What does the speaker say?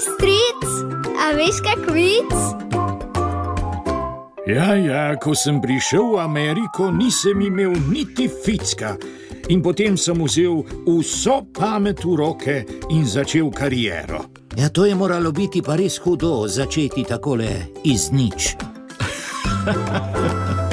stric, a veš kak vic? Ja, ja, ko sem prišel v Ameriko, nisem imel niti ficka. In potem sem vzel vso pamet v roke in začel kariero. Ja, to je moralo biti pa res hudo začeti takole iz nič.